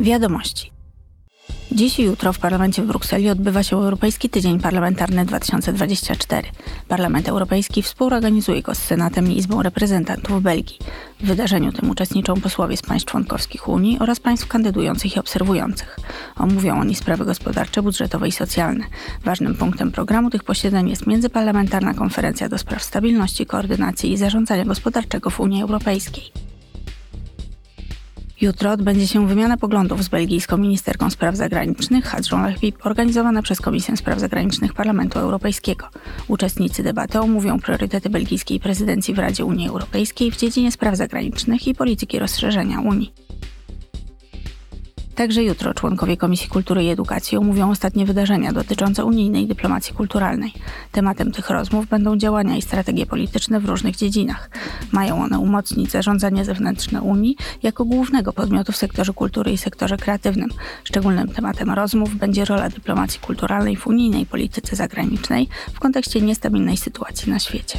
Wiadomości. Dziś i jutro w Parlamencie w Brukseli odbywa się Europejski Tydzień Parlamentarny 2024. Parlament Europejski współorganizuje go z Senatem i Izbą Reprezentantów Belgii. W wydarzeniu tym uczestniczą posłowie z państw członkowskich Unii oraz państw kandydujących i obserwujących. Omówią oni sprawy gospodarcze, budżetowe i socjalne. Ważnym punktem programu tych posiedzeń jest międzyparlamentarna konferencja do spraw stabilności, koordynacji i zarządzania gospodarczego w Unii Europejskiej. Jutro odbędzie się wymiana poglądów z belgijską ministerką spraw zagranicznych Hadżą Lechbib, organizowana przez Komisję Spraw Zagranicznych Parlamentu Europejskiego. Uczestnicy debaty omówią priorytety belgijskiej prezydencji w Radzie Unii Europejskiej w dziedzinie spraw zagranicznych i polityki rozszerzenia Unii. Także jutro członkowie Komisji Kultury i Edukacji omówią ostatnie wydarzenia dotyczące unijnej dyplomacji kulturalnej. Tematem tych rozmów będą działania i strategie polityczne w różnych dziedzinach. Mają one umocnić zarządzanie zewnętrzne Unii jako głównego podmiotu w sektorze kultury i sektorze kreatywnym. Szczególnym tematem rozmów będzie rola dyplomacji kulturalnej w unijnej polityce zagranicznej w kontekście niestabilnej sytuacji na świecie.